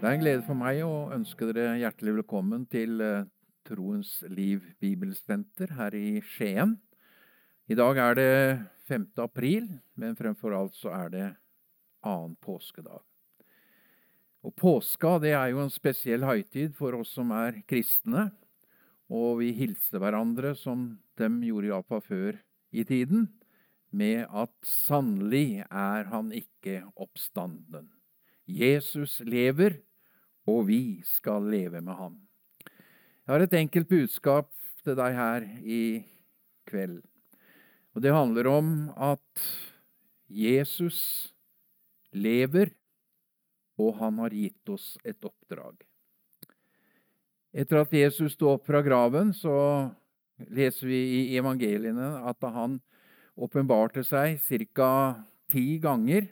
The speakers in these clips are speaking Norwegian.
Det er en glede for meg å ønske dere hjertelig velkommen til eh, Troens Liv Bibelsenter her i Skien. I dag er det 5. april, men fremfor alt så er det annen påskedag. Og Påska det er jo en spesiell høytid for oss som er kristne, og vi hilser hverandre som dem gjorde iallfall før i tiden, med at sannelig er han ikke oppstanden. Jesus lever, og vi skal leve med ham. Jeg har et enkelt budskap til deg her i kveld. Og det handler om at Jesus lever, og han har gitt oss et oppdrag. Etter at Jesus sto opp fra graven, så leser vi i evangeliene at han åpenbarte seg ca. ti ganger,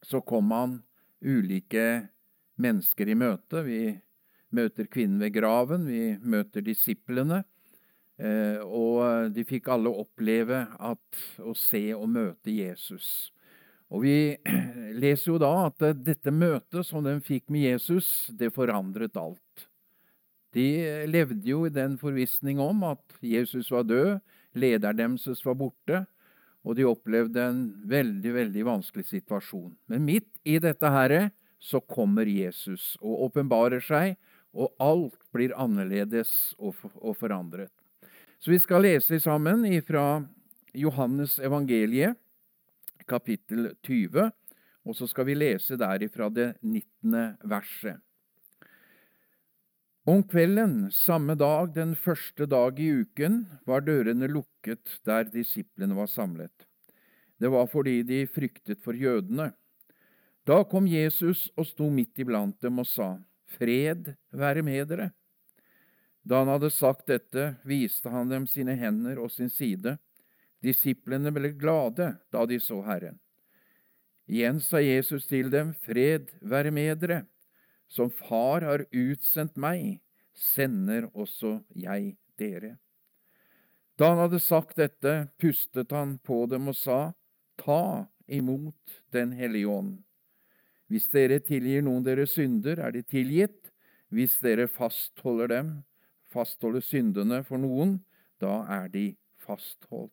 så kom han ulike mennesker i møte. Vi møter kvinnen ved graven, vi møter disiplene. Eh, og de fikk alle oppleve at, å se og møte Jesus. Og Vi leser jo da at dette møtet som de fikk med Jesus, det forandret alt. De levde jo i den forvissning om at Jesus var død, lederen deres var borte, og de opplevde en veldig, veldig vanskelig situasjon. Men midt i dette herre så kommer Jesus og åpenbarer seg, og alt blir annerledes og, forandret. Så vi skal lese sammen fra Johannes evangeliet, kapittel 20, og så skal vi lese derifra det 19. verset. Om kvelden samme dag, den første dag i uken, var dørene lukket der disiplene var samlet. Det var fordi de fryktet for jødene. Da kom Jesus og sto midt iblant dem og sa, Fred være med dere. Da han hadde sagt dette, viste han dem sine hender og sin side. Disiplene ble glade da de så Herren. Igjen sa Jesus til dem, Fred være med dere. Som Far har utsendt meg, sender også jeg dere. Da han hadde sagt dette, pustet han på dem og sa, Ta imot Den hellige ånd. Hvis dere tilgir noen deres synder, er de tilgitt. Hvis dere fastholder dem, fastholder syndene for noen, da er de fastholdt.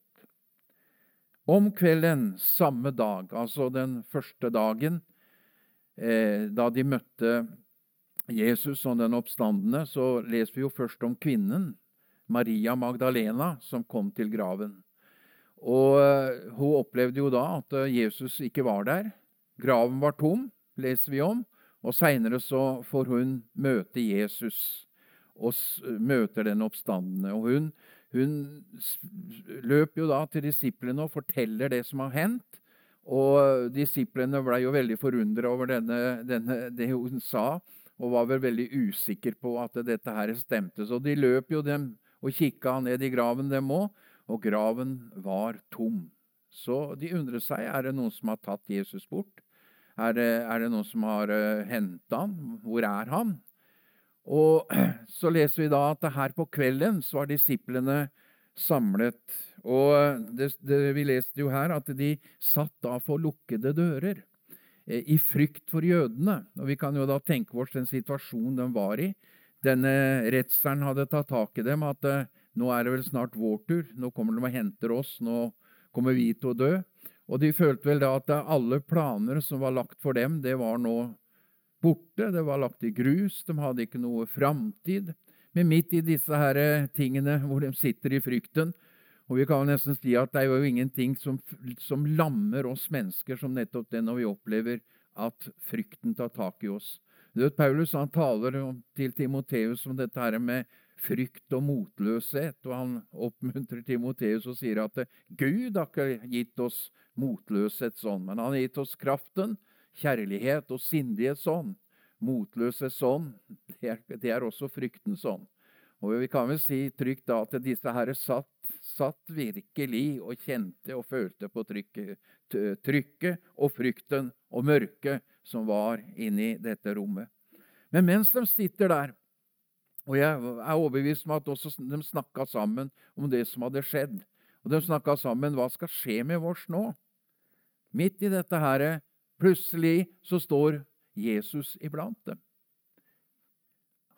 Om kvelden samme dag, altså den første dagen, eh, da de møtte Jesus og den oppstandende, så leser vi jo først om kvinnen, Maria Magdalena, som kom til graven. Og eh, Hun opplevde jo da at eh, Jesus ikke var der. Graven var tom leser vi om. Og seinere så får hun møte Jesus og møter den oppstandende. Og hun, hun løper jo da til disiplene og forteller det som har hendt. Og disiplene ble jo veldig forundra over denne, denne, det hun sa, og var vel veldig usikker på at dette her stemte. Så de løp jo dem og kikka ned i graven, dem òg, og graven var tom. Så de undrer seg er det noen som har tatt Jesus bort. Er det, er det noen som har uh, eh, henta han? Hvor er han? Og så leser vi da at her på kvelden så var disiplene samlet. Og det, det, vi leste jo her at de satt da for lukkede dører eh, i frykt for jødene. Og Vi kan jo da tenke oss den situasjonen de var i. Denne redselen hadde tatt tak i dem. At eh, nå er det vel snart vår tur. Nå kommer de og henter oss. Nå kommer vi til å dø. Og de følte vel da at alle planer som var lagt for dem, det var nå borte. Det var lagt i grus. De hadde ikke noe framtid. Men midt i disse her tingene hvor de sitter i frykten Og vi kan nesten si at det er jo ingenting som, som lammer oss mennesker som nettopp det når vi opplever at frykten tar tak i oss. Du vet, Paulus han taler til Timoteus om dette her med frykt og motløshet. Og han oppmuntrer Timoteus og sier at Gud har ikke gitt oss motløshet sånn, men han har gitt oss kraften, kjærlighet og sindighet sånn. Motløshet sånn, det er, det er også frykten sånn. Og vi kan vel si trygt da at disse herre satt, satt, virkelig og kjente og følte på trykket, trykket og frykten og mørket som var inni dette rommet. Men mens de sitter der, og jeg er overbevist om at også de snakka sammen om det som hadde skjedd. Og de snakka sammen hva skal skje med oss nå? Midt i dette her, plutselig så står Jesus iblant dem.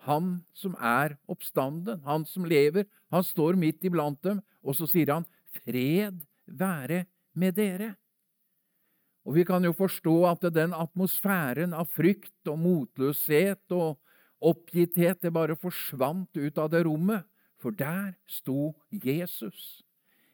han som er oppstanden, han som lever. Han står midt iblant dem, og så sier han, Fred være med dere. Og vi kan jo forstå at den atmosfæren av frykt og motløshet og oppgitthet, det bare forsvant ut av det rommet, for der sto Jesus.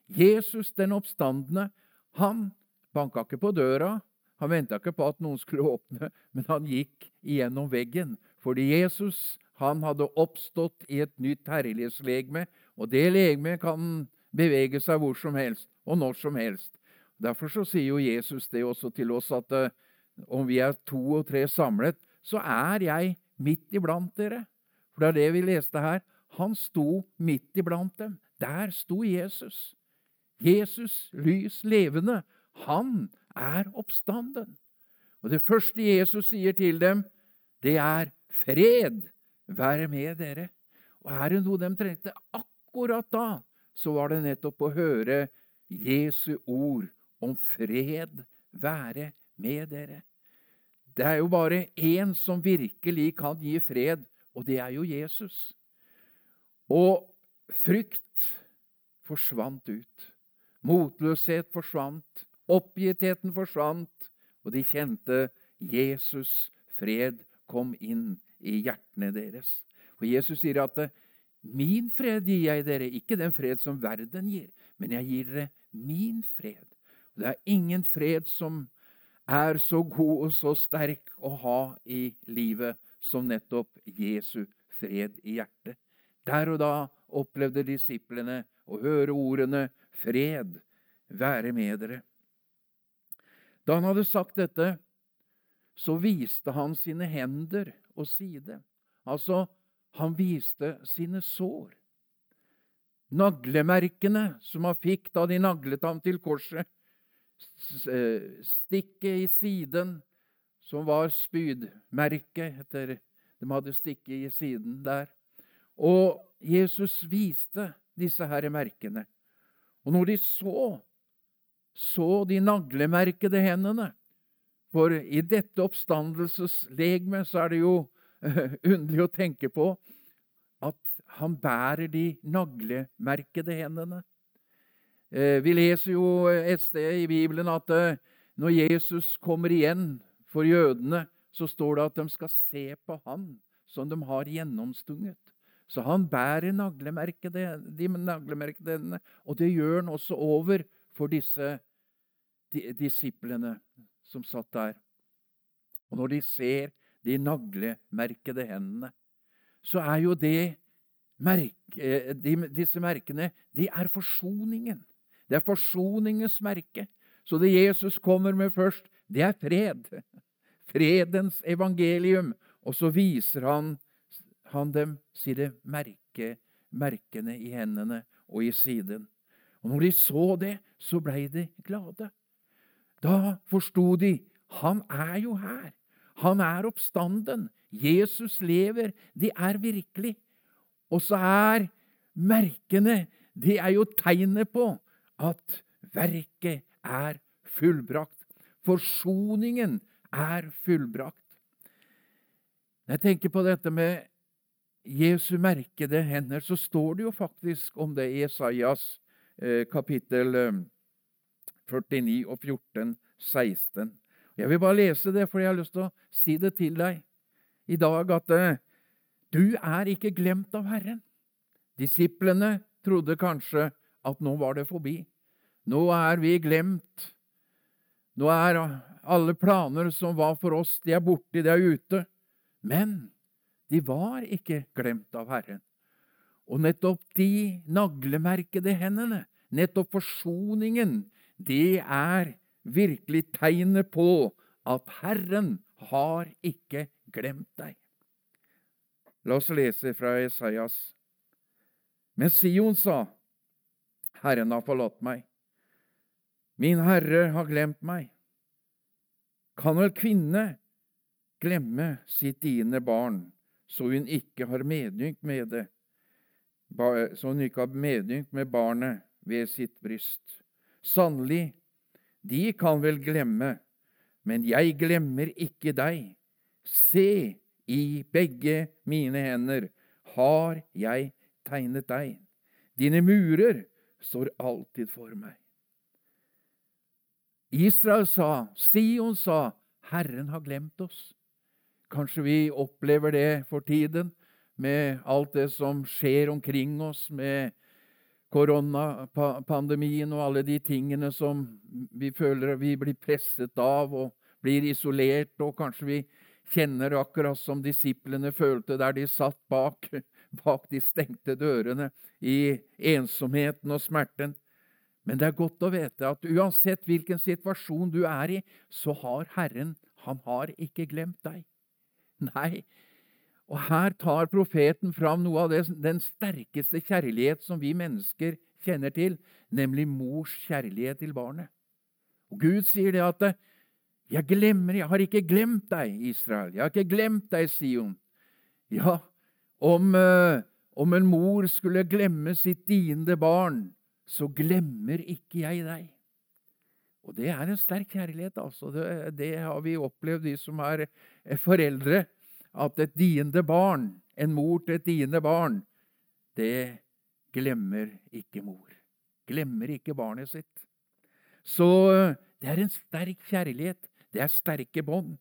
Jesus den oppstandende, han banka ikke på døra, han venta ikke på at noen skulle åpne, men han gikk igjennom veggen, fordi Jesus han hadde oppstått i et nytt herlighetslegeme, og det legemet kan bevege seg hvor som helst og når som helst. Derfor så sier jo Jesus det også til oss at uh, om vi er to og tre samlet, så er jeg midt iblant dere. For det er det vi leste her. Han sto midt iblant dem. Der sto Jesus. Jesus, lys levende. Han er oppstanden. Og det første Jesus sier til dem, det er fred være med dere. Og er det noe de trengte akkurat da, så var det nettopp å høre Jesu ord om fred være med dere. Det er jo bare én som virkelig kan gi fred, og det er jo Jesus. Og frykt forsvant ut. Motløshet forsvant. Oppgittheten forsvant. Og de kjente Jesus' fred kom inn i hjertene deres. For Jesus sier at 'min fred gir jeg dere', ikke den fred som verden gir, men jeg gir dere min fred. Og Det er ingen fred som er så god og så sterk å ha i livet som nettopp Jesu fred i hjertet. Der og da opplevde disiplene å høre ordene 'fred være med dere'. Da han hadde sagt dette, så viste han sine hender og side. Altså, han viste sine sår. Naglemerkene som han fikk da de naglet ham til korset. Eh, stikket i siden, som var spydmerket etter De hadde stikket i siden der. Og Jesus viste disse her merkene. Og når de så, så de naglemerkede hendene For i dette oppstandelseslegme så er det jo underlig å tenke på at han bærer de naglemerkede hendene. Eh, vi leser jo et sted i Bibelen at eh, når Jesus kommer igjen for jødene, så står det at de skal se på han som de har gjennomstunget. Så han bærer de naglemerkede hendene, og det gjør han også over for disse disiplene som satt der. Og når de ser de naglemerkede hendene, så er jo det merke, eh, de, disse merkene de er forsoningen. Det er forsoningens merke. Så det Jesus kommer med først, det er fred. Fredens evangelium. Og så viser han, han dem sine merke, merkene i hendene og i siden. Og når de så det, så blei de glade. Da forsto de han er jo her. Han er oppstanden. Jesus lever. De er virkelig. Og så er merkene De er jo tegnet på at verket er fullbrakt. Forsoningen er fullbrakt. Når jeg tenker på dette med Jesu merkede hender, så står det jo faktisk om det i Esaias eh, kapittel 49 eh, og 14, 16. Jeg vil bare lese det, for jeg har lyst til å si det til deg i dag, at uh, du er ikke glemt av Herren. Disiplene trodde kanskje at nå var det forbi. Nå er vi glemt. Nå er alle planer som var for oss, de er borte, de er ute. Men de var ikke glemt av Herren. Og nettopp de naglemerkede hendene, nettopp forsoningen, det er virkelig tegnet på at Herren har ikke glemt deg. La oss lese fra Esaias. Men Sion sa, Herren har forlatt meg. Min Herre har glemt meg. Kan vel kvinne glemme sitt diende barn, så hun ikke har medynk med det, så hun ikke har medynk med barnet ved sitt bryst? Sannelig, de kan vel glemme, men jeg glemmer ikke deg. Se, i begge mine hender har jeg tegnet deg. Dine murer står alltid for meg. Israel sa, Sion sa, Herren har glemt oss. Kanskje vi opplever det for tiden, med alt det som skjer omkring oss, med koronapandemien og alle de tingene som vi føler vi blir presset av og blir isolert, og kanskje vi kjenner akkurat som disiplene følte der de satt bak, bak de stengte dørene i ensomheten og smerten. Men det er godt å vite at uansett hvilken situasjon du er i, så har Herren, han har ikke glemt deg. Nei, og her tar profeten fram noe av det, den sterkeste kjærlighet som vi mennesker kjenner til, nemlig mors kjærlighet til barnet. Og Gud sier det at 'Jeg glemmer, jeg har ikke glemt deg, Israel. Jeg har ikke glemt deg, Sion.' Ja, om, uh, om en mor skulle glemme sitt diende barn, så glemmer ikke jeg deg. Og det er en sterk kjærlighet, altså. Det, det har vi opplevd, de som er foreldre. At et diende barn, en mor til et diende barn, det glemmer ikke mor. Glemmer ikke barnet sitt. Så det er en sterk kjærlighet. Det er sterke bånd.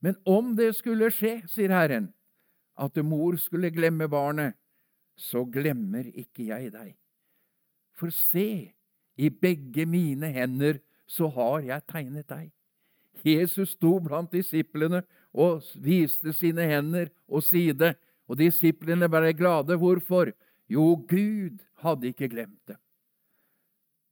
Men om det skulle skje, sier Herren, at mor skulle glemme barnet, så glemmer ikke jeg deg. For se, i begge mine hender så har jeg tegnet deg. Jesus sto blant disiplene og viste sine hender og side, og disiplene ble glade. Hvorfor? Jo, Gud hadde ikke glemt det.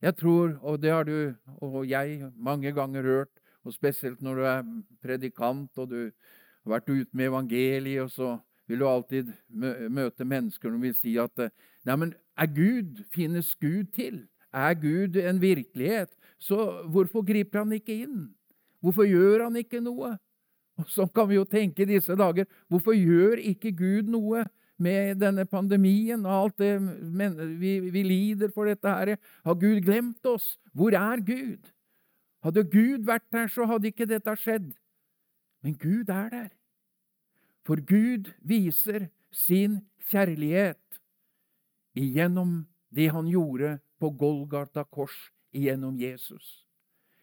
Jeg tror, og det har du og jeg mange ganger hørt, og spesielt når du er predikant og du har vært ute med evangeliet, og så vil du alltid møte mennesker som vil si at Nei, men er Gud, finnes Gud til? Er Gud en virkelighet? Så hvorfor griper han ikke inn? Hvorfor gjør han ikke noe? Og Sånn kan vi jo tenke i disse dager. Hvorfor gjør ikke Gud noe med denne pandemien og alt det vi, vi lider for dette her? Har Gud glemt oss? Hvor er Gud? Hadde Gud vært der, så hadde ikke dette skjedd. Men Gud er der. For Gud viser sin kjærlighet igjennom det han gjorde på Golgata kors igjennom Jesus.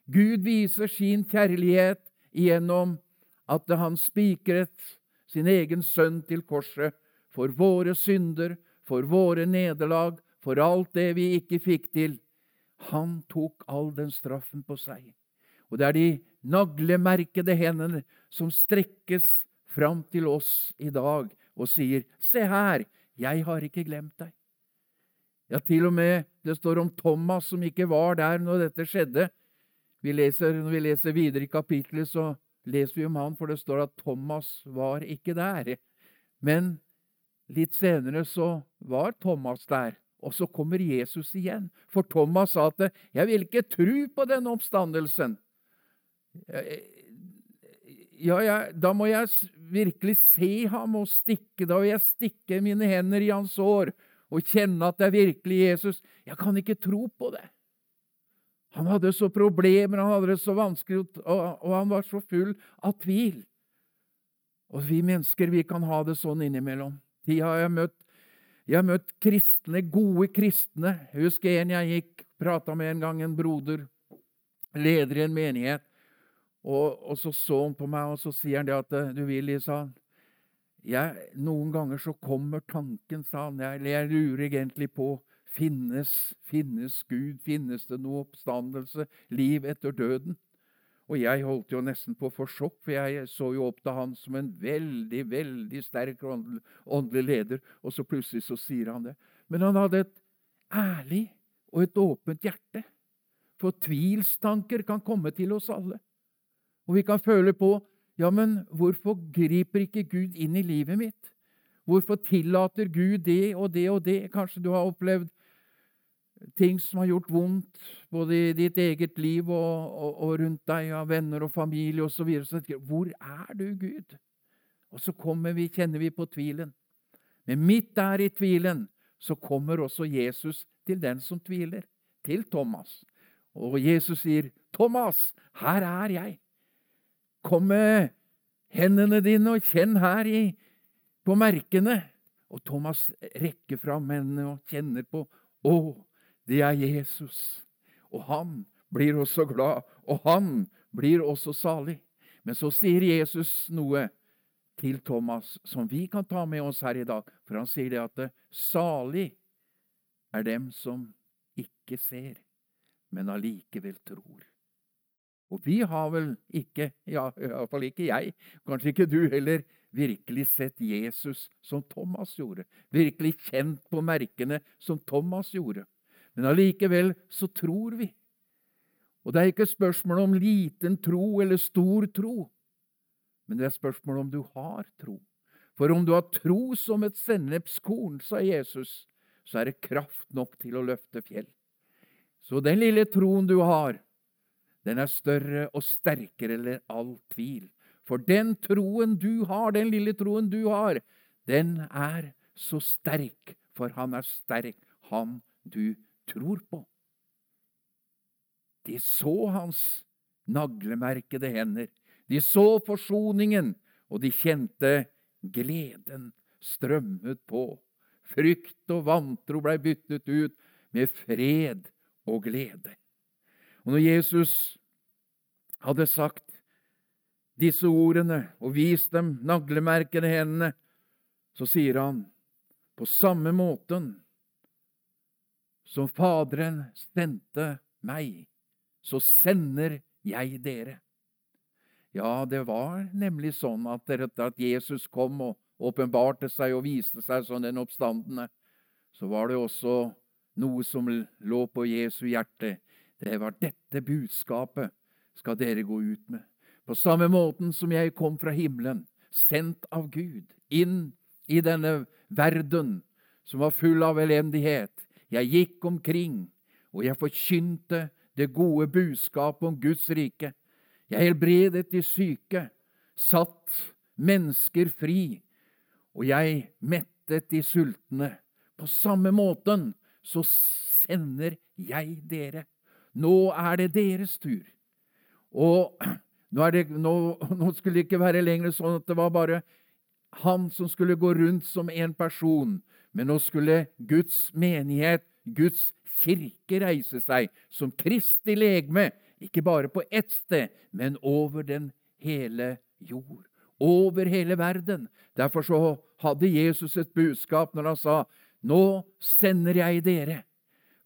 Gud viser sin kjærlighet igjennom at han spikret sin egen sønn til korset for våre synder, for våre nederlag, for alt det vi ikke fikk til. Han tok all den straffen på seg. Og det er de naglemerkede hendene som strekkes fram til oss i dag og sier, Se her, jeg har ikke glemt deg. Ja, til og med det står om Thomas som ikke var der når dette skjedde. Vi leser, når vi leser videre i kapittelet, så leser vi om han, for det står at Thomas var ikke der. Men litt senere så var Thomas der, og så kommer Jesus igjen. For Thomas sa at 'jeg vil ikke tro på denne oppstandelsen'. Ja, ja, da må jeg virkelig se ham og stikke, da vil jeg stikke mine hender i hans år og kjenne at det er virkelig Jesus. Jeg kan ikke tro på det. Han hadde så problemer, han hadde det så vanskelig, og han var så full av tvil. Og vi mennesker, vi kan ha det sånn innimellom. De har jeg møtt. Jeg har møtt kristne, gode kristne. Jeg husker en jeg gikk prata med en gang, en broder, leder i en menighet. Og, og, så så han på meg, og så sier han det at du, Willy, sa han, jeg, noen ganger så kommer tanken, sa han, jeg, jeg lurer egentlig på finnes, finnes Gud, finnes det noe oppstandelse, liv etter døden? Og jeg holdt jo nesten på få sjokk, for jeg så jo opp til han som en veldig, veldig sterk åndelig leder, og så plutselig så sier han det. Men han hadde et ærlig og et åpent hjerte. For tvilstanker kan komme til oss alle. Og vi kan føle på ja, men hvorfor griper ikke Gud inn i livet mitt? Hvorfor tillater Gud det og det og det? Kanskje du har opplevd ting som har gjort vondt, både i ditt eget liv og, og, og rundt deg, av venner og familie osv. Hvor er du, Gud? Og så vi, kjenner vi på tvilen. Men midt der i tvilen så kommer også Jesus til den som tviler, til Thomas. Og Jesus sier, 'Thomas, her er jeg.' Kom med, hendene dine og kjenn her i, på merkene. Og Thomas rekker fram hendene og kjenner på Å, det er Jesus. Og han blir også glad, og han blir også salig. Men så sier Jesus noe til Thomas som vi kan ta med oss her i dag. For han sier det at salig er dem som ikke ser, men allikevel tror. Og vi har vel ikke, ja, iallfall ikke jeg, kanskje ikke du heller, virkelig sett Jesus som Thomas gjorde, virkelig kjent på merkene som Thomas gjorde. Men allikevel så tror vi. Og det er ikke spørsmål om liten tro eller stor tro, men det er spørsmål om du har tro. For om du har tro som et sennepskorn, sa Jesus, så er det kraft nok til å løfte fjell. Så den lille troen du har, den er større og sterkere enn all tvil. For den troen du har, den lille troen du har, den er så sterk, for han er sterk, han du tror på. De så hans naglemerkede hender, de så forsoningen, og de kjente gleden strømmet på. Frykt og vantro blei byttet ut med fred og glede. Og når Jesus hadde sagt disse ordene og vist dem naglemerkede hendene, så sier han på samme måten som Faderen sendte meg, så sender jeg dere. Ja, det var nemlig sånn at etter at Jesus kom og åpenbarte seg og viste seg som den oppstandende, så var det også noe som lå på Jesu hjerte. Det var dette budskapet skal dere gå ut med. På samme måten som jeg kom fra himmelen, sendt av Gud, inn i denne verden som var full av elendighet. Jeg gikk omkring, og jeg forkynte det gode budskapet om Guds rike. Jeg helbredet de syke, satt mennesker fri, og jeg mettet de sultne. På samme måten så sender jeg dere. Nå er det deres tur. Og nå, det, nå, nå, skulle det ikke være lenger sånn at det var bare han som skulle gå rundt som en person, men nå skulle Guds menighet, Guds kirke, reise seg som Kristi legeme, ikke bare på ett sted, men over den hele jord. Over hele verden. Derfor så hadde Jesus et budskap når han sa nå sender jeg dere.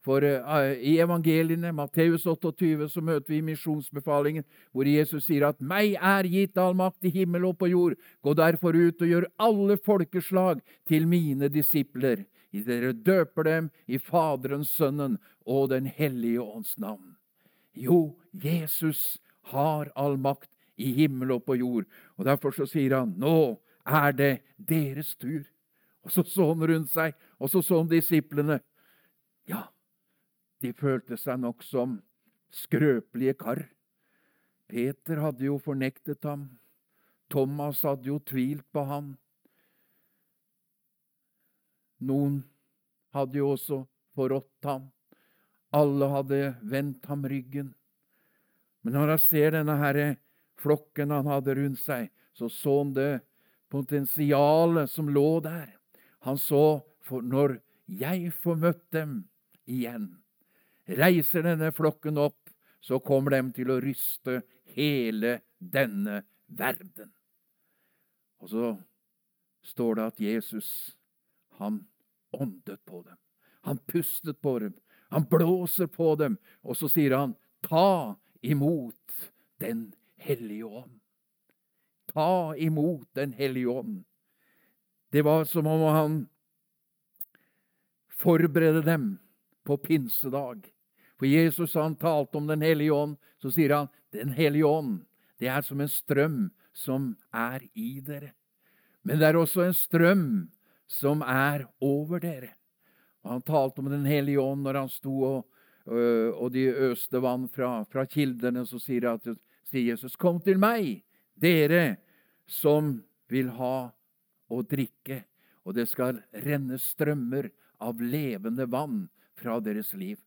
For uh, i evangeliene, Matteus 28, så møter vi misjonsbefalingen, hvor Jesus sier at 'meg er gitt all makt i himmel og på jord'. Gå derfor ut og gjør alle folkeslag til mine disipler. I dere døper dem i Faderens, Sønnen og Den hellige ånds navn. Jo, Jesus har all makt i himmel og på jord. Og Derfor så sier han, 'Nå er det deres tur'. Og så så han rundt seg, og så så han disiplene. De følte seg nok som skrøpelige kar. Peter hadde jo fornektet ham. Thomas hadde jo tvilt på ham. Noen hadde jo også forrådt ham. Alle hadde vendt ham ryggen. Men når han ser denne herre flokken han hadde rundt seg, så så han det potensialet som lå der. Han så for når jeg får møtt dem igjen, reiser denne flokken opp, så kommer de til å ryste hele denne verden. Og så står det at Jesus, han åndet på dem. Han pustet på dem. Han blåser på dem, og så sier han, ta imot Den hellige ånd. Ta imot Den hellige ånd. Det var som om han forberedte dem på pinsedag. For Jesus han talte om Den hellige ånd, så sier han Den hellige ånd, det er som en strøm som er i dere. Men det er også en strøm som er over dere. Og Han talte om Den hellige ånd når han sto og, og de øste vann fra, fra kildene. Så sier, at, sier Jesus, 'Kom til meg, dere som vil ha å drikke, og det skal renne strømmer av levende vann fra deres liv.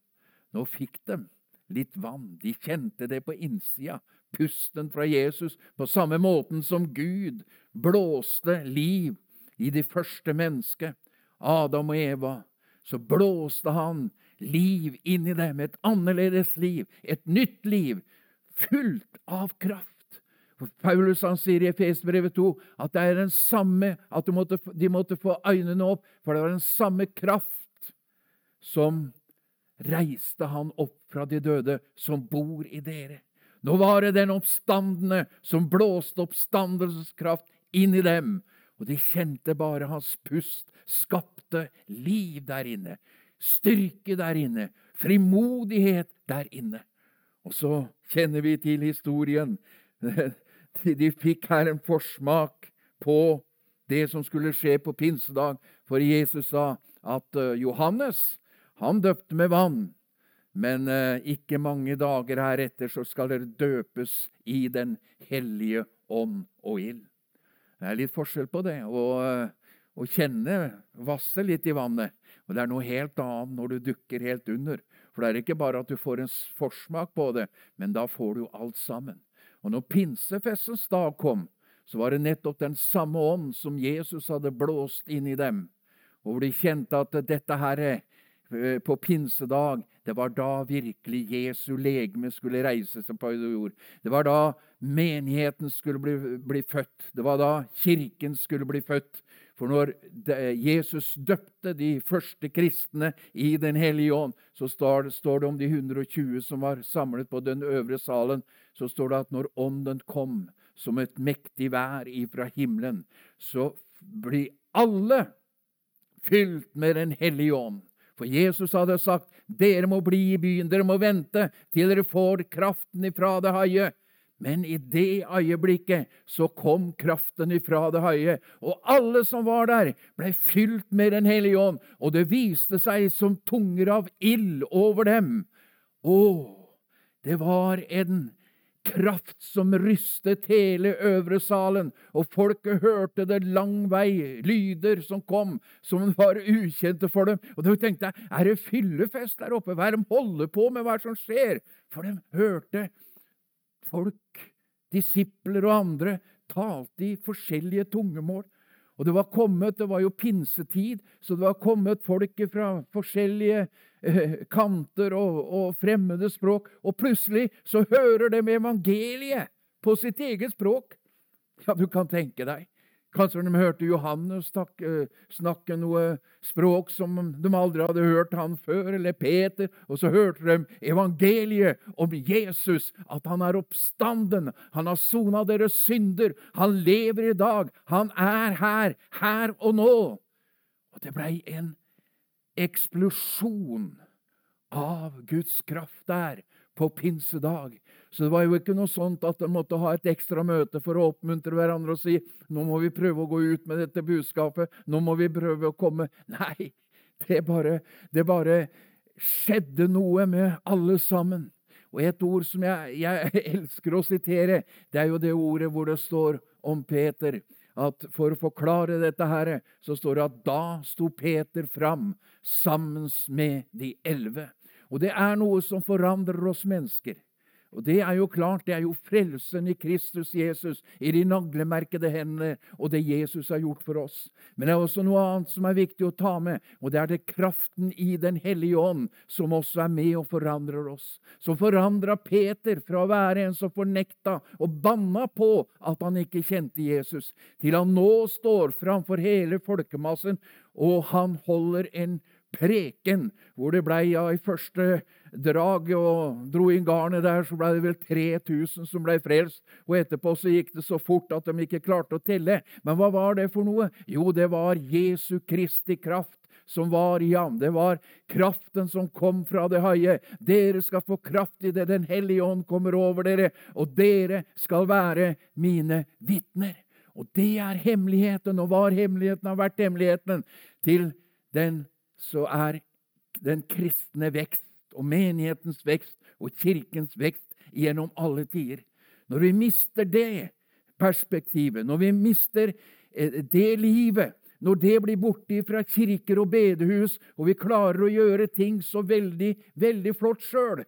Nå fikk de litt vann. De kjente det på innsida, pusten fra Jesus, på samme måten som Gud blåste liv i det første mennesket, Adam og Eva. Så blåste han liv inn i dem, et annerledes liv, et nytt liv, fullt av kraft. Paulus han sier i Efesbrevet 2 at det er den samme, at de måtte, de måtte få øynene opp, for det var den samme kraft som reiste han opp fra de døde, som bor i dere. Nå var det den oppstandende som blåste oppstandelseskraft inn i dem, og de kjente bare hans pust skapte liv der inne, styrke der inne, frimodighet der inne. Og så kjenner vi til historien. De fikk her en forsmak på det som skulle skje på pinsedag, for Jesus sa at eh, Johannes, han døpte med vann, men eh, ikke mange dager heretter så skal dere døpes i Den hellige ånd og ild. Det er litt forskjell på det å, eh, kjenne vasse litt i vannet. Og det er noe helt annet når du dukker helt under. For det er ikke bare at du får en forsmak på det, men da får du alt sammen. Og når pinsefestens dag kom, så var det nettopp den samme ånd som Jesus hadde blåst inn i dem, og hvor de kjente at dette her eh, på pinsedag, det var da virkelig Jesu legeme skulle reise seg på jord. Det var da menigheten skulle bli, bli født. Det var da kirken skulle bli født. For når Jesus døpte de første kristne i Den hellige ånd, så står det om de 120 som var samlet på den øvre salen, så står det at når Ånden kom som et mektig vær ifra himmelen, så blir alle fylt med Den hellige ånd. For Jesus hadde sagt, dere må bli i byen, dere må vente til dere får kraften ifra det høye. Men i det øyeblikket så kom kraften ifra det høye, og alle som var der, ble fylt med Den hellige ånd, og det viste seg som tunger av ild over dem. Å, det var en kraft som rystet hele øvre salen, og folket hørte det lang vei, lyder som kom, som var ukjente for dem. Og de tenkte er det fyllefest der oppe? Hva er det de holder på med? Hva er det som skjer? For de hørte folk, disipler og andre, talte i forskjellige tungemål. Og det var kommet, det var jo pinsetid, så det var kommet folk fra forskjellige kanter og, og, fremmede språk, og plutselig så hører de evangeliet på sitt eget språk. Ja, du kan tenke deg. Kanskje de hørte Johannes eh, snakke noe språk som de aldri hadde hørt han før, eller Peter, og så hørte de evangeliet om Jesus, at han er oppstanden, han har sona deres synder, han lever i dag, han er her, her og nå. Og det blei en eksplosjon av Guds kraft der på pinsedag. Så det var jo ikke noe sånt at de måtte ha et ekstra møte for å oppmuntre hverandre og si nå må vi prøve å gå ut med dette budskapet, nå må vi prøve å komme. Nei, det bare, det bare skjedde noe med alle sammen. Og et ord som jeg, jeg elsker å sitere, det er jo det ordet hvor det står om Peter at for å forklare dette her, så står det at da sto Peter fram sammen med de elleve. Og det er noe som forandrer oss mennesker. Og Det er jo klart, det er jo frelsen i Kristus Jesus, i de naglemerkede hendene, og det Jesus har gjort for oss. Men det er også noe annet som er viktig å ta med, og det er det kraften i Den hellige ånd som også er med og forandrer oss. Som forandra Peter fra å være en som fornekta og banna på at han ikke kjente Jesus, til han nå står framfor hele folkemassen, og han holder en preken, hvor det blei ja, i første drag og dro inn garnet der, så blei det vel 3000 som blei frelst. Og etterpå så gikk det så fort at de ikke klarte å telle. Men hva var det for noe? Jo, det var Jesu Kristi kraft som var i ham. Det var kraften som kom fra det høye. Dere skal få kraft i det Den hellige ånd kommer over dere, og dere skal være mine vitner. Og det er hemmeligheten, og var hemmeligheten har vært hemmeligheten til den så er den kristne vekst og menighetens vekst og kirkens vekst gjennom alle tider. Når vi mister det perspektivet, når vi mister eh, det livet, når det blir borte fra kirker og bedehus, og vi klarer å gjøre ting så veldig, veldig flott sjøl,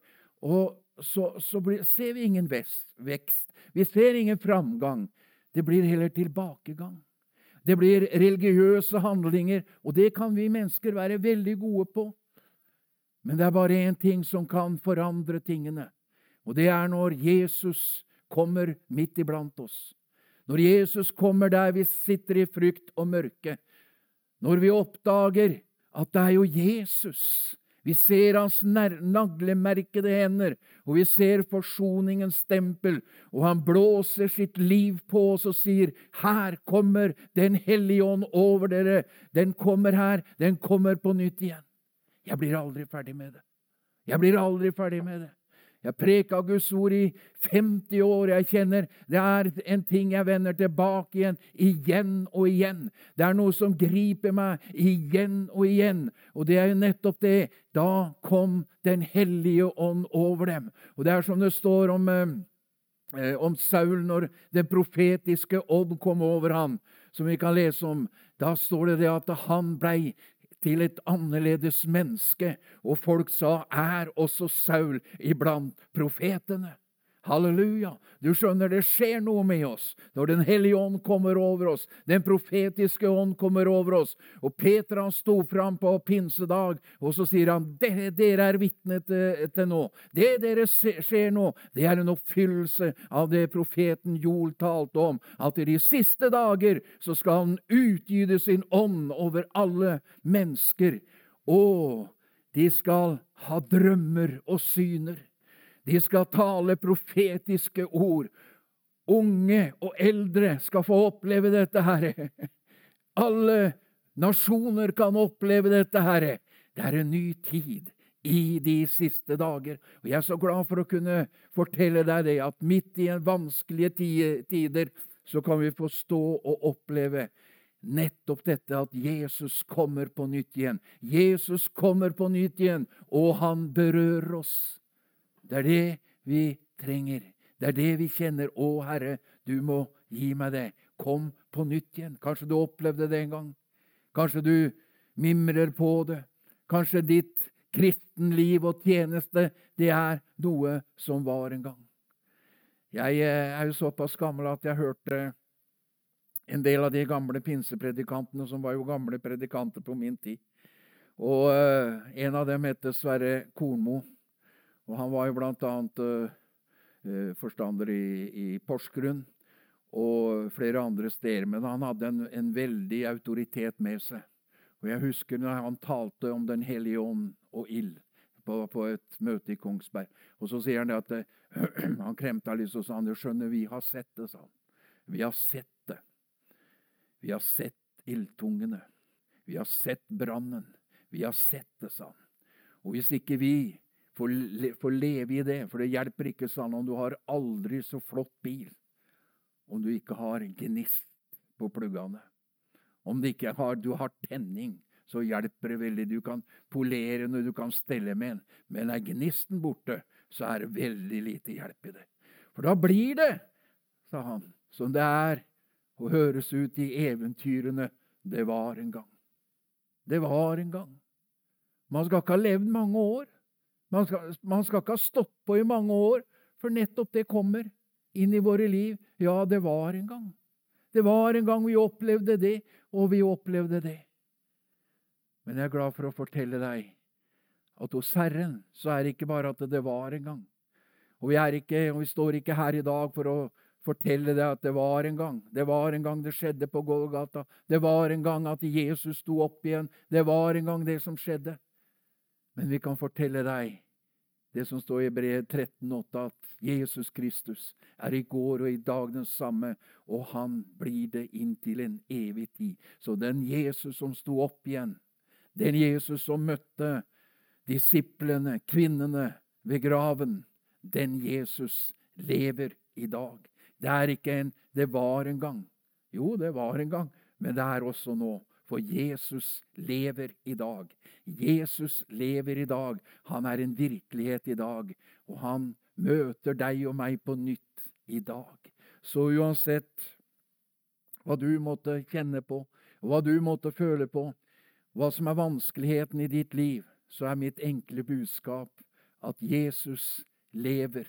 så, så blir, ser vi ingen vekst. Vi ser ingen framgang. Det blir heller tilbakegang. Det blir religiøse handlinger, og det kan vi mennesker være veldig gode på. Men det er bare én ting som kan forandre tingene, og det er når Jesus kommer midt iblant oss. Når Jesus kommer der vi sitter i frykt og mørke. Når vi oppdager at det er jo Jesus vi ser hans naglemerkede hender, og vi ser forsoningens stempel, og han blåser sitt liv på oss og sier, Her kommer Den hellige ånd over dere. Den kommer her. Den kommer på nytt igjen. Jeg blir aldri ferdig med det. Jeg blir aldri ferdig med det. Jeg preka Guds ord i 50 år. Jeg kjenner det er en ting jeg vender tilbake igjen, igjen og igjen. Det er noe som griper meg igjen og igjen. Og det er jo nettopp det. Da kom Den hellige ånd over dem. Og det er som det står om, eh, om Saul når den profetiske ånd kom over ham, som vi kan lese om. Da står det det at han blei til et annerledes menneske, og folk sa, er også Saul iblant profetene? Halleluja! Du skjønner, det skjer noe med oss når Den hellige ånd kommer over oss, den profetiske ånd kommer over oss. Og Peter han sto fram på pinsedag, og så sier han, det dere er vitne til, til, nå, det dere ser nå, det er en oppfyllelse av det profeten Joel talte om, at i de siste dager så skal han utgyde sin ånd over alle mennesker. Og de skal ha drømmer og syner. De skal tale profetiske ord. Unge og eldre skal få oppleve dette, Herre. Alle nasjoner kan oppleve dette, Herre. Det er en ny tid i de siste dager. Og Jeg er så glad for å kunne fortelle deg det, at midt i vanskelige tider så kan vi få stå og oppleve nettopp dette at Jesus kommer på nytt igjen. Jesus kommer på nytt igjen, og han berører oss. Det er det vi trenger. Det er det vi kjenner. Å, Herre, du må gi meg det. Kom på nytt igjen. Kanskje du opplevde det en gang. Kanskje du mimrer på det. Kanskje ditt kristenliv og tjeneste, det er noe som var en gang. Jeg eh, er jo såpass gammel at jeg hørte en del av de gamle pinsepredikantene, som var jo gamle predikanter på min tid. Og uh, en av dem heter Sverre Kornmo. Og han var jo blant Uh, eh, forstander i, i, Porsgrunn og flere andre steder. Men han hadde en, en, veldig autoritet med seg. Og Jeg husker når han talte om Den hellige ånd og ild på, på, et møte i Kongsberg. Og så sier han at uh, Han kremta litt og sa han, du skjønner, vi har sett det, sa han. Vi har sett det. Vi har sett ildtungene. Vi har sett brannen. Vi har sett det, sa han. Og hvis ikke vi få, leve i det. For det hjelper ikke sånn om du har aldri så flott bil, om du ikke har gnist på pluggene. Om du ikke har, du har tenning, så hjelper det veldig. Du kan polere når du kan stelle med en, men er gnisten borte, så er det veldig lite hjelp i det. For da blir det, sa han, som det er å høres ut i eventyrene det var en gang. Det var en gang. Man skal ikke ha levd mange år. Man skal, man skal, ikke ha stått på i mange år, for nettopp det kommer inn i våre liv. Ja, det var en gang. Det var en gang vi opplevde det, og vi opplevde det. Men jeg er glad for å fortelle deg at hos Herren så er det ikke bare at det var en gang. Og vi, ikke, og vi står ikke her i dag for å fortelle deg at det var en gang. Det var en gang det skjedde på Golgata. Det var en gang at Jesus sto opp igjen. Det var en gang det som skjedde. Men vi kan fortelle deg det som står i brev 13,8, at Jesus Kristus er i går og i dag den samme, og han blir det inntil en evig tid. Så den Jesus som sto opp igjen, den Jesus som møtte disiplene, kvinnene, ved graven, den Jesus lever i dag. Det er ikke en 'det var en gang'. Jo, det var en gang, men det er også nå. For Jesus lever i dag. Jesus lever i dag. Han er en virkelighet i dag. Og han møter deg og meg på nytt i dag. Så uansett hva du måtte kjenne på, og hva du måtte føle på, hva som er vanskeligheten i ditt liv, så er mitt enkle budskap at Jesus lever,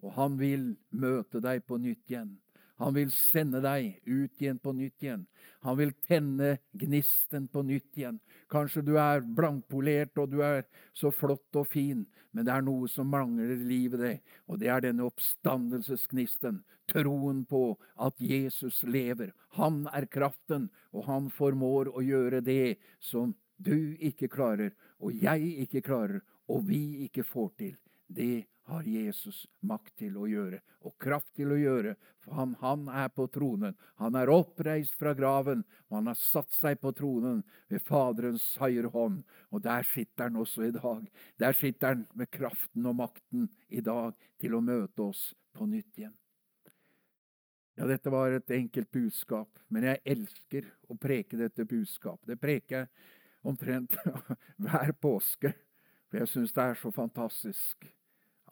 og han vil møte deg på nytt igjen. Han vil sende deg ut igjen på nytt igjen. Han vil tenne gnisten på nytt igjen. Kanskje du er blankpolert og du er så flott og fin, men det er noe som mangler i livet ditt, og det er denne oppstandelsesgnisten. Troen på at Jesus lever. Han er kraften, og han formår å gjøre det som du ikke klarer, og jeg ikke klarer, og vi ikke får til. Det har Jesus makt til å gjøre, og kraft til å gjøre, for han, han, er på tronen. Han er oppreist fra graven, og han har satt seg på tronen ved Faderens høyre hånd. Og der sitter han også i dag. Der sitter han med kraften og makten i dag til å møte oss på nytt igjen. Ja, dette var et enkelt budskap, men jeg elsker å preke dette budskapet. Det preker jeg omtrent hver påske, for jeg syns det er så fantastisk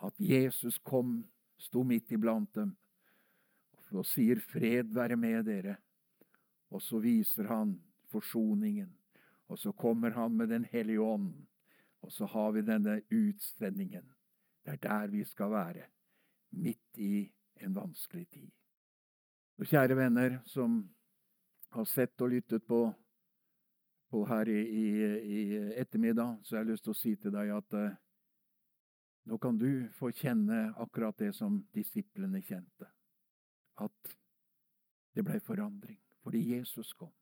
at Jesus kom, sto midt iblant dem og sier 'fred være med dere'. Og så viser han forsoningen. Og så kommer han med Den hellige ånd. Og så har vi denne utsendingen. Det er der vi skal være. Midt i en vanskelig tid. Og kjære venner som har sett og lyttet på, på her i, i, i, ettermiddag, så jeg har lyst til å si til deg at uh, nå kan du få kjenne akkurat det som disiplene kjente. At det blei forandring fordi Jesus kom.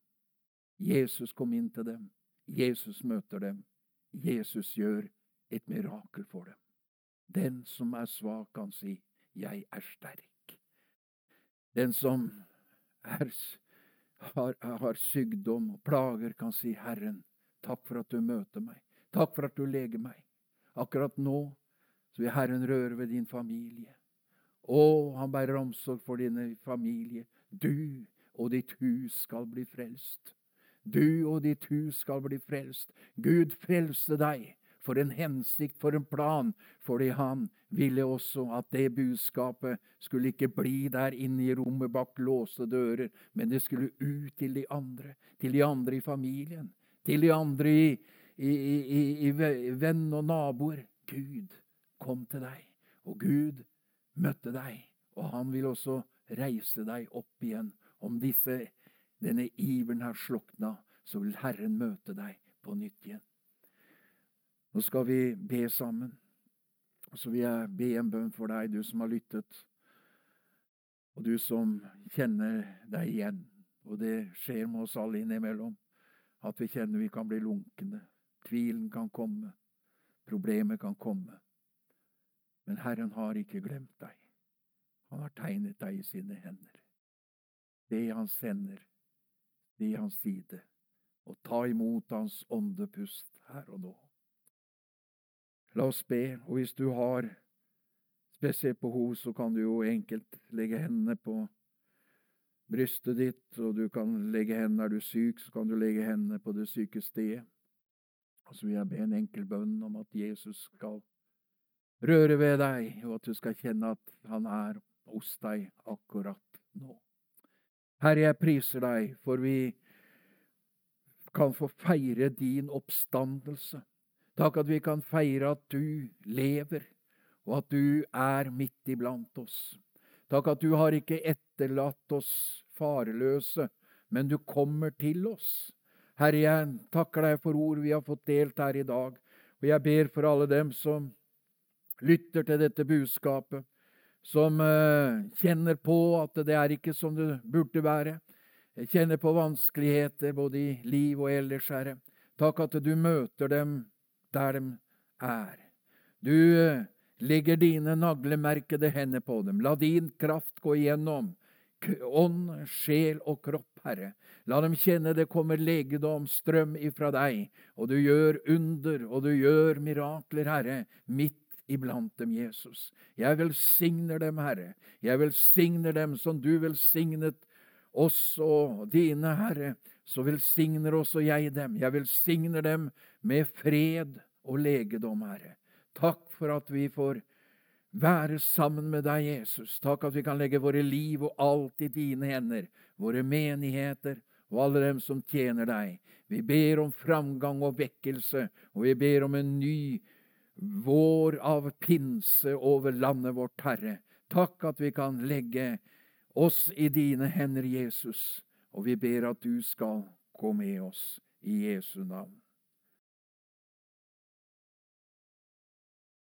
Jesus kom inn til dem. Jesus møter dem. Jesus gjør et mirakel for dem. Den som er svak, kan si 'Jeg er sterk'. Den som er, har, har sykdom og plager, kan si 'Herren, takk for at du møter meg'. Takk for at du leger meg. Akkurat nå så vil Herren røre ved din familie. Å, han bærer omsorg for din familie. Du og ditt hus skal bli frelst. Du og ditt hus skal bli frelst. Gud frelste deg for en hensikt, for en plan, fordi han ville også at det budskapet skulle ikke bli der inne i rommet bak låste dører, men det skulle ut til de andre, til de andre i familien, til de andre i, i, i, i venn og naboer. Gud kom til deg, og Gud møtte deg, og han vil også reise deg opp igjen. Om disse, denne iveren har slukna, så vil Herren møte deg på nytt igjen. Nå skal vi be sammen. Og så vil jeg be en bønn for deg, du som har lyttet, og du som kjenner deg igjen. Og det skjer med oss alle innimellom, at vi kjenner vi kan bli lunkne. Tvilen kan komme. Problemet kan komme. Men Herren har ikke glemt deg. Han har tegnet deg i sine hender. Det han sender, det hans side, og ta imot hans åndepust her og nå. La oss be, og hvis du har spesielt behov, så kan du jo enkelt legge hendene på brystet ditt, og du kan legge hendene Er du syk, så kan du legge hendene på det syke stedet. Og så vil jeg be en enkel bønn om at Jesus skal røre ved deg, og at du skal kjenne at han er hos deg akkurat nå. Herre, jeg priser deg, for vi kan få feire din oppstandelse. Takk at vi kan feire at du lever, og at du er midt iblant oss. Takk at du har ikke etterlatt oss fareløse, men du kommer til oss. Herre, jeg takker deg for ord vi har fått delt her i dag, og jeg ber for alle dem som lytter til dette budskapet, som uh, kjenner på at det er ikke som det burde være, kjenner på vanskeligheter både i liv og ellers, Herre. Takk at du møter dem der de er. Du uh, legger dine naglemerkede hender på dem. La din kraft gå igjennom ånd, sjel og kropp, Herre. La dem kjenne det kommer legedom, strøm ifra deg, og du gjør under, og du gjør mirakler, Herre, midt iblant dem, Jesus. Jeg velsigner dem, Herre. Jeg velsigner dem som du velsignet oss og dine, Herre. Så velsigner også jeg dem. Jeg velsigner dem med fred og legedom, Herre. Takk for at vi får være sammen med deg, Jesus. Takk at vi kan legge våre liv og alt i dine hender, våre menigheter og alle dem som tjener deg. Vi ber om framgang og vekkelse, og vi ber om en ny vår av pinse over landet vårt, Herre. Takk at vi kan legge oss i dine hender, Jesus, og vi ber at du skal gå med oss i Jesu navn.